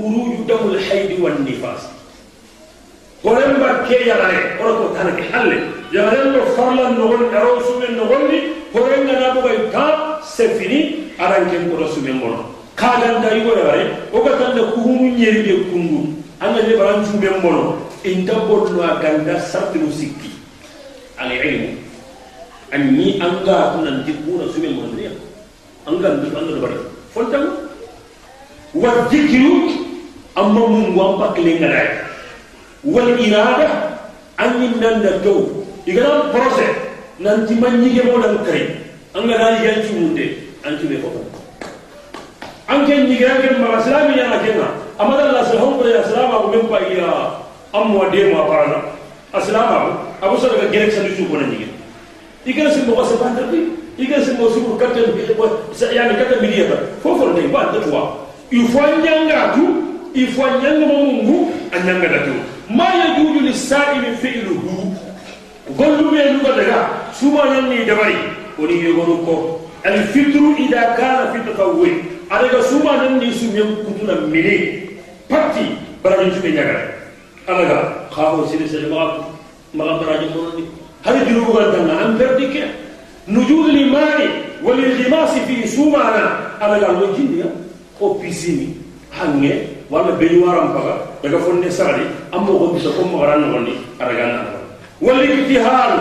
خروج دم الحيض والنفاس. قرن بر كي يغري قرن بر كي حل يغري بر فرلا نغل اروس من نغل قرن بر نابو بي تاب سفيني أران كن قرس من مر قادم دا يغل يغري وقتن كهون نيري بي كنغو. أنا لي بران جو بي مر انت بور نوا غندا سرت نو سكي. العلم أني أنغا كنن دي قرن سمي مر أنغا ندو بر فولتو والذكر amma mun wampa kelenganai wal irada angin dan dato igana proses nanti manyige mo dan kai angana ci munde anti be ko anke nyigira ke ma islami yana kenna amada allah subhanahu wa ta'ala ko men pa ya amma de ma parana aslama abu sura ga gerek sa su ko na nyigira igana simbo ko sa banda iga su mo suru katel bi ko sa yani katel bi ba fofo de ba da tuwa il faut nyanga tu il faut ñangama mungu a da tu ma yajuju lisaimi filuhu gollume luga daga suma ñanni dabari woni yogonu ko alfitru ida kana fi tatawwi adaga suma ñanni sumyen kutuna mile patti barani ju me nyaga ala ga khawo sile sile sini ma maxa maxa baraji ni hari junubugantanna an berdi ke nujul limani walilhimasi fi sumana alaga lo jinniya ko pisini hange wala beñu waram paga daga fonne sari ammo ko bisa ko mo ran wonni araga na wala iktihal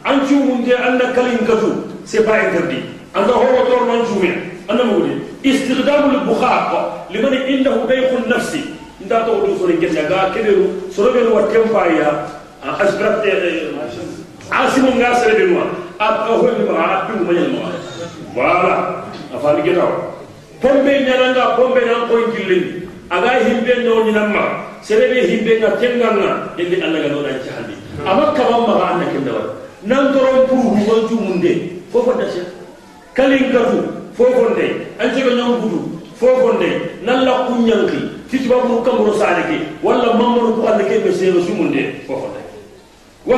an cuumunde anna kalin katu c'est pas interdit anda ho wotor non cuume anna mugudi al bukhaq liman indahu dayqu nafsi nda to do so ngenda ga keberu so be wa tempa ya asbrat asimu nga sere be noa a ho ni ma a manyal ma voilà afali getaw pombe ñananga pombe nan koy jillini aga himbe no ñinamma serebe himbe nga tenganga elli allah ga noɗan cahandi ama kaman maga anna kenda wala nan toron pour hugon cumunde fofo dase kalin gatu fofo nde an cega ñon gudu fofo nde nan la kuñanki tituba mu kamro salike walla mamadu ko allah ke ɓe seero sumunde fofo nde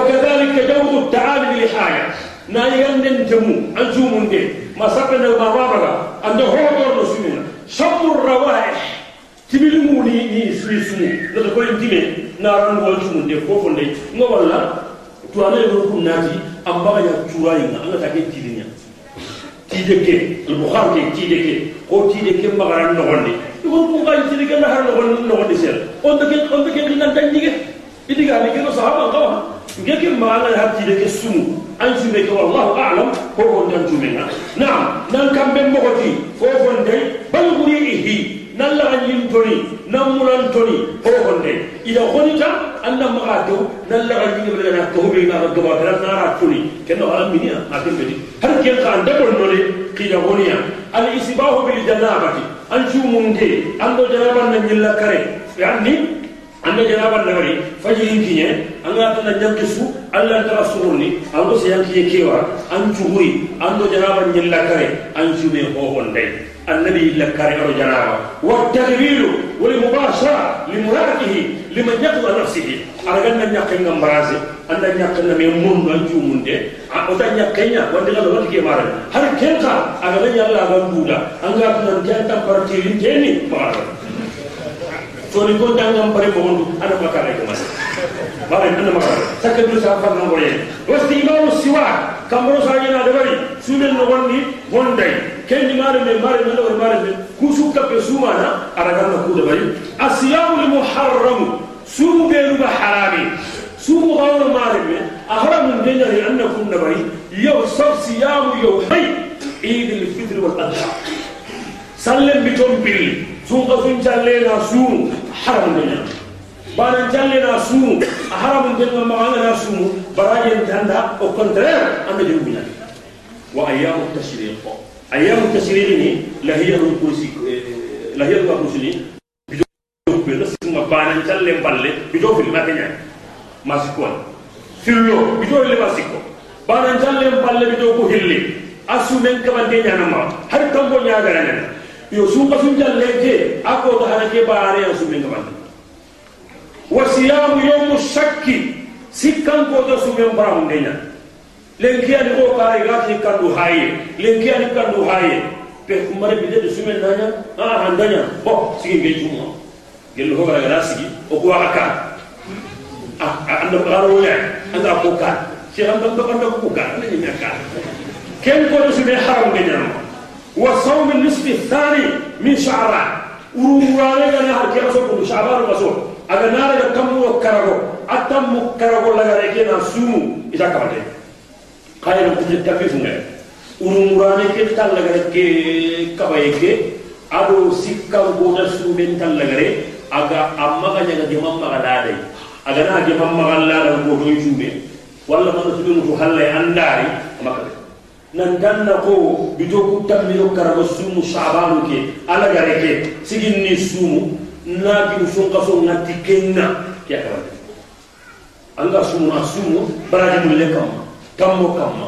kadhalika jawdu taami lilhaja na yanden temu an cumunde ma sappende ma babaga ande hoɗorno sumina sammu rawaih timili muni ni suisu. Na to koy time na ran wal tumun de ko fonde ngo walla to ana yo kum nati amba ya turai na Allah ta ke tilinya tide ke al bukhari ke tide ke ko tide ke magara no gonde ko ko ga tide ke na har no no gonde sel on de on de ke nan tan dige idiga ni ke sahaba ko ha nge ke magara har tide ke sumu. An jume ke wallahu a'lam ko on tan jume na na'am nan kambe mo ko ti ko fonde bal ihi. Ida honita anna maga to nan la anyin be na to be na gaba dara na ra toni ken no alam minia akin be har ken ka anda bon nole kida honia al isbahu bil janabati an sumunde ando janaban nan yilla kare yani anda janaban nagari fajirin kinye anga tana nyamke su allah tara suruni ando se yanki kewa an chuhuri ando janaban nyilla kare an jume ho honde النبي إلا كارير جنابه والتغيير والمباشرة لمراده لمن يقضى نفسه على أن نقل نمبرازي أن نقل من من نجو من ده أودا نقلنا وانده قال وانده كمارا هل كنتا أغنى يلا أغنى دودا أنغا كنا نجانتا برتيرين تاني مارا soni ko dangam pare bondu ana makara ko mas bare ana makara sakka du sa fa ngoro ye wasti imamu siwa kamro sa yana da bari sumen no wonni wondai Da bari asiyamu al muharram sumu be ru ba harami sumu gawro mare me ahramu denya li annakum da bari yaw sab siyamu yaw hay eid al fitr wal adha sallen bitom billi sun ka sun calle na su haramun da ne bayan calle na su a haramun da ne ma na su barajen tanda au contraire an da jumina wa ayyamu tashriq ayyamu tasiriri ni lahiyahul kursi lahiyahul kursi ni bijo bella sima banan challe balle bijo fil ma kenya masikon fillo bijo le masiko banan challe balle bijo ko hilli asumen kabande nyanama har tambo nyaga nana yo su kasun challe je ako da harake bare asumen kabande wa siyamu yawmu shakki sikkan ko da sumen baram nyanama lenkia ni ko kara irati kandu haye lenkia kandu haye pe kumare bide de sumen danya ah handanya bo sigi ngi juma gelu ho gara gara sigi o ko aka ah, ah anda garo ya anda ko ka. Si anda ko anda ko ka ni ni ka. Ken ko su be haram be nyam wa sawm nisfi thani min sha'ra. Ururare gara har ke so ko sha'ban ma so aga nare da kamu karago. Atam karago lagare ke na sumu. Ita kamate kayro ko tafi funga ururale ke tal laga ke kabaye ke ado sikka go da sumen tal laga re aga amma ga nyaga de mamma ga dade aga na de mamma ga lada go do jume walla man tudun to halle andari maka nan danna ko bito ku tammiro karama sumu shabanu ke ala gare ke sigin ni sumu na gi sun kaso na tikenna ya kara anga sumu na sumu baraji mulle kam kammo kamma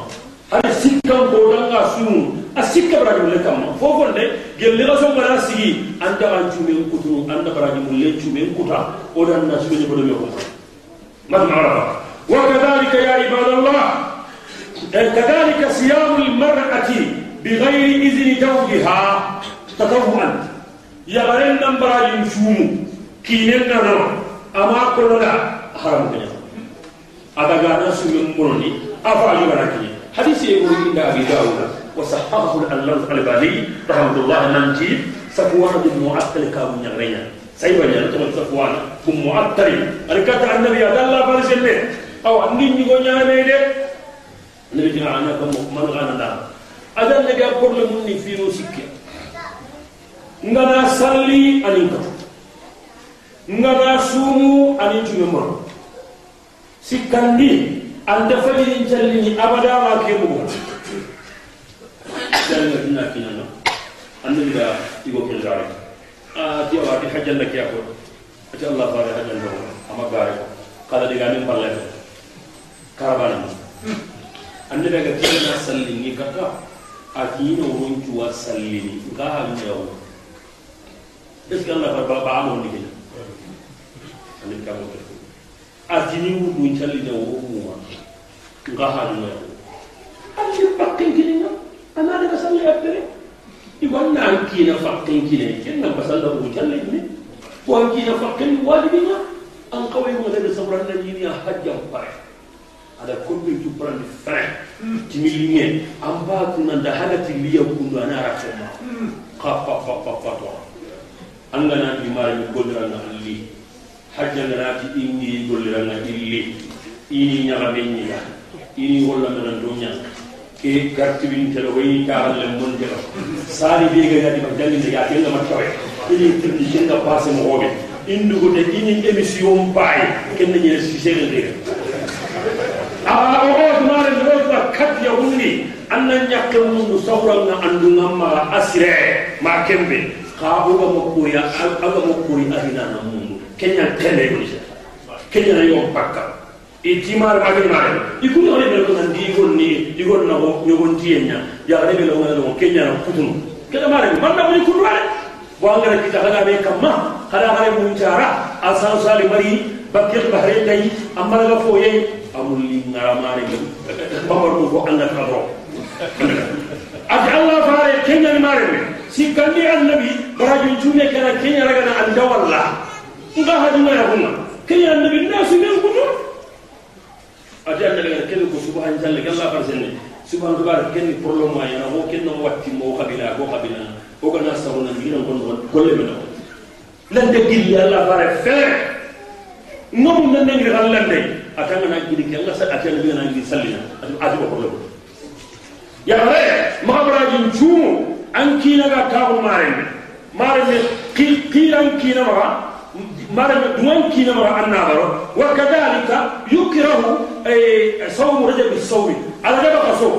hali sikkan ko danga sumu a sikka baraji mulle kamma fofon de gelle ga son mara sigi anda an cume kutu anda baraji mulle cume kuta o dan na sume ko do yo ko ma ma وكذلك يا عباد الله كذلك صيام المرأة بغير إذن زوجها تطوعا يغرن نمبر يمشوم كينن نرى أما كلنا حرام كنا afa ayu baraki hadisi e woni inda abi dawuda wa sahahahu al-allahu al-albani rahmatullah nanti safwan bin mu'attal ka mun yarayna sai wa yana to safwan bin mu'attal. Arkata annabi ya dalla bar selle aw annin ni go nyaame de nabi dina anaka man gana da adan nabi akkorle mun ni fino sikke ngana salli anin ka ngana sumu anin jumma sikkandi أن تفجر إن تلني أبدا ما كيبوها تلني إن كنا نا. أن نبدا تيبو كن زاري أتي آه، أبدا حج لك يا كور أتي الله فاري حج لك أما قاري قال لي قامين بالله كربانا أن نبدا كتيرنا سلني كتا أكين وين جوا سلني غاها من يوم إذن الله فاري بابا عمو نجينا أن نبدا كتيرنا atini wudu intalli wo nga hanuya andi bakken kininga ana daga salla yappere iwanna an kina fakken kine. Kenna basalla wu intalli ne an kina fakken wajibinga an kawai mu daga sabranda ni ya hajja pare ada kombe tu prendre frein timilinge amba kuna ndahala tilia kundu ana rafoma ka pa pa pa pa to anga na dimari ko dran na ali hajjanganati inni golliranga illi. Ini ñagameñiga ini wollaganan do ñag ke gartiwintelo wayi kahalle montelo sari begañadima dallinde ya kengama tawe ini tirdi kenga passé moxoɓe indugote ini émission mbaye kenna ñene susere ndega a ah, oxootmare oh, oh, ootma kat yahunni anna ñakke mundu sawranga andunga maxa asire. Ma kembe. Xa mundu kenya tele ko kenya yo pakka e timar ma ke na e ku yo di gon ni di na ko yo tienya ya ne be lo ngana kenya na kutunu kala mare man na ko ku ra wa kita kala be kamma. Kala mare mun jara asan sali mari bakir bahre dai amma ga foye amulli ngara mare ba ko ko anda ka ro allah fare kenya ni mare sikandi annabi barajun jume kana kenya ragana andawalla men kutu ati annabi ga kene ko subhan jalla galla farsenne subhan dubar kenni problème ma yana mo kenno watti mo kabila ko kabila ko kana sabuna ngira gon golle men lan de gilli allah faare fere ngom nan ngi lande atanga na gidi ke nga sa atanga bi na ngi sallina ati ko problème ya re mahabrajin chumu an kina ga tabu mare mare ne ki ki an kina ma mare duwan kina ma anna baro wa kadhalika yukrahu ay sawm rajab as-sawm ala da kaso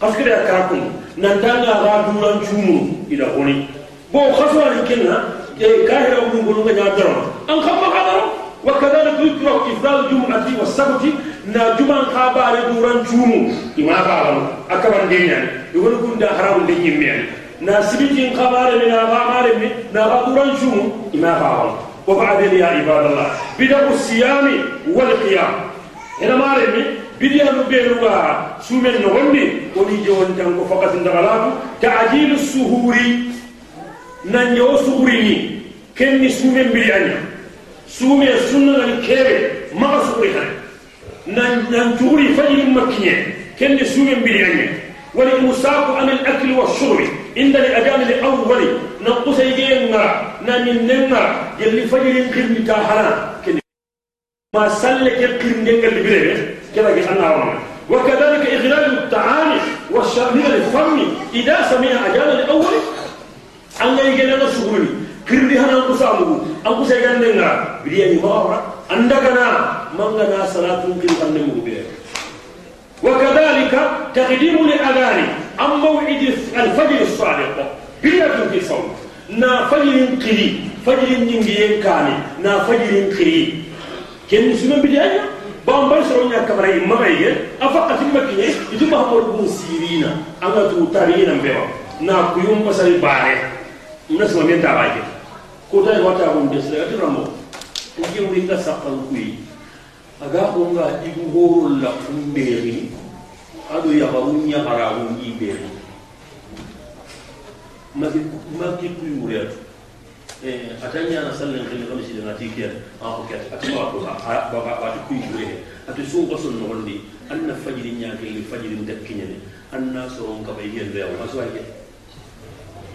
kaskira karakun nan danga ga duran chumu ila honi bo khaswa ni kinna e kahira mun gonu ga nyadaro an khamma kadaro وكذلك يكره إفضال الجمعة والسبت نا جمعة خابار دوران جومو إما خابر أكبر دينيا يقول لكم دا حرام دينيا ميان نا سبتين خابار من أغامار من نا دوران جومو إما خابر وبعدين يا عباد الله. بدأ الصيام والقيام. هنا مارمي بدأ نبيروا سومن نغني. وني جوان تنكو فقط ندغلاتو تعجيل السهور. ننجو سهوريني. kenni suume mbiri aña suume sunnanani keɓe maga suuri hane nan cuuri fajiri makkiñe kenni suume mbiri aña walshurbi indani ajani li awwali na kusayge ngara na ñinne ngara jelli fajirin kirnita hana kenni ما سلك القرن جه أنا أرمى وكذلك إغلال الطعام والشرب الفم إذا سمع أجال الأول أن يجي لنا شغلي قرن هنا نقصامه أنقص يجي لنا بدي ما أورا عندنا من لنا صلاة قرن قرن بيره وكذلك تقديم الأذان عن موعد الفجر الصادق بيئة في صوم نا فجر قري فجر نينجي كامي نا فجر قري imma ye afa atim makiye itu mahamud bin sirina anga tu tarina mbeba na kuyum pasari bare na sama menta baje ko tay wata mun des la ramo ngi wi ka sakal kuyi aga ko nga igu horul la umberi ado yaxaru ɲaxararu yiɓeeri maki kuyureetu eh, ata ñana sallen xili xami siden ati ken ako ket ati waati kuyure he ati sunko son noxondi an na fajiri ñakeli fajiri ndekkiñene an na soron kaba yen leyaw a suwaye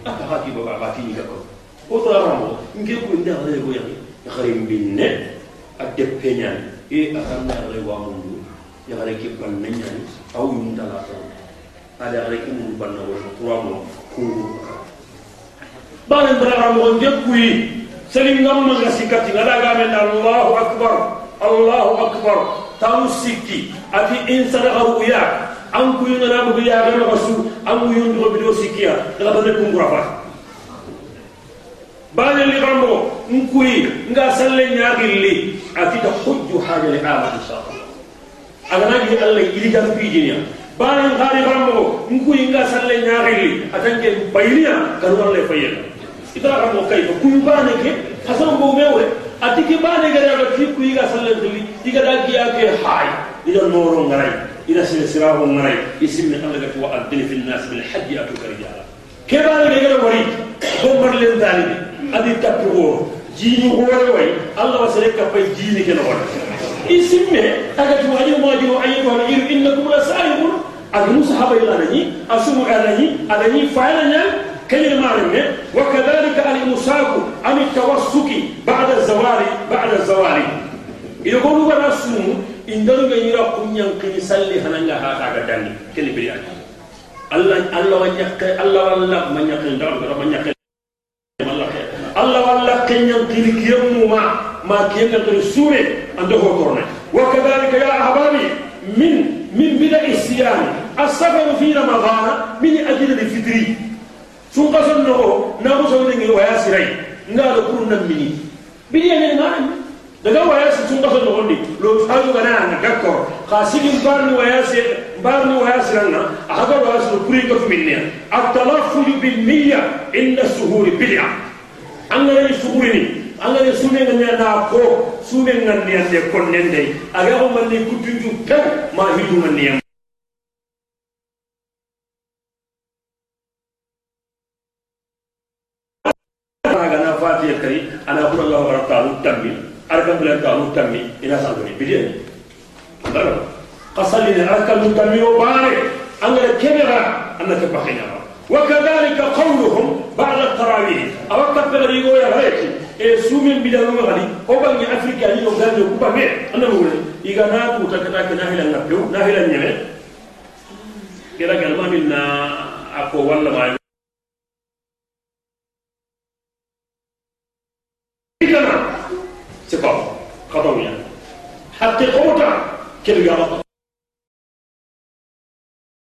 aka xati boga xati ñiga kon o tolaramo nke kuy nde xarego yaxi xarim mbinne. A deppeñani e atanna yaxare wamundu ki mundu ban na wo ko mo ko bana ndara mo ngekuyi selim ngamma nga sikati ngada ga men Allahu akbar Allahu akbar tamu sikki ati insana aruya an kuyi ngana bu ya ga rasu an kuyi ndo bido sikkiya daga bane kumbura fa bana li gambo nkuyi nga salle nyaagilli ati ta hujju haja li ama inshallah agana gi Allah ili jam pijinya bana ngari gambo nkuyi nga salle nyaagilli atanke bayliya kanu Allah fayyana itara mo kay ko kuy bane ke hasan bo mewe atiki bane gara ga fi kuy ga sallan dili iga da giya ke hay ida noro ngaray ida sir sirahu ngaray isim min Allah ga wa adil fil nas bil hajj atuka rijala ke bane ga wari bo marlen dalibi adi tappo go jini hore way Allah wasale ka pay jini ke no wala isim me aga tu ayi mo ayi ayi wa ir innakum la sa'ibun adu sahaba ila nani asumu alani alani fa'alanya كلمة معنى. وكذلك الإمساك عن التوسك بعد الزوال. بعد الزوال. إذا قلوا بنا سوم إن دلوا يرى كن ينقل سلي هننغا هذا غداني كلمة بريان الله الله ونيق الله والله من يقل دار من يقل الله والله كن ينقل كيوم ما. ما كيف تقول السورة عنده كورنا وكذلك يا أحبابي من من بدء الصيام السفر في رمضان من أجل الفطر. ثم قصر نهو نهو سوزن ويا سيري. نهو كورنا مني بدي أن نعلم لذا ويا سي ثم قصر نهو لي لو تفعلوا بنا أنا كاكور خاسي من بارني ويا سي بارني ويا سيرنا أحضر ويا سيرو بريكوف مني. التلفل بالمية إن السهور بلع أنا لي سهوريني alla ne sume na ko sume ngande ande kon nen dai aga ko man ni kutunju kan ma hidu man ni aga na fatiya kari ana qul allah wa rabbahu tammi arkan bila ta'u tammi ina sabri bidiyan andara qasali arkan tammi wa bare angala kebera annaka bakhina wa kadhalika qawl e sumin bidanu ngali ko bangi afrika ni o gande ku ba me anda mo wala iga na ku takata kana hilan ngapyo na hilan nyeme kira galma minna ako walla ma كما سقط قضويا حتى قوتا كل يا رب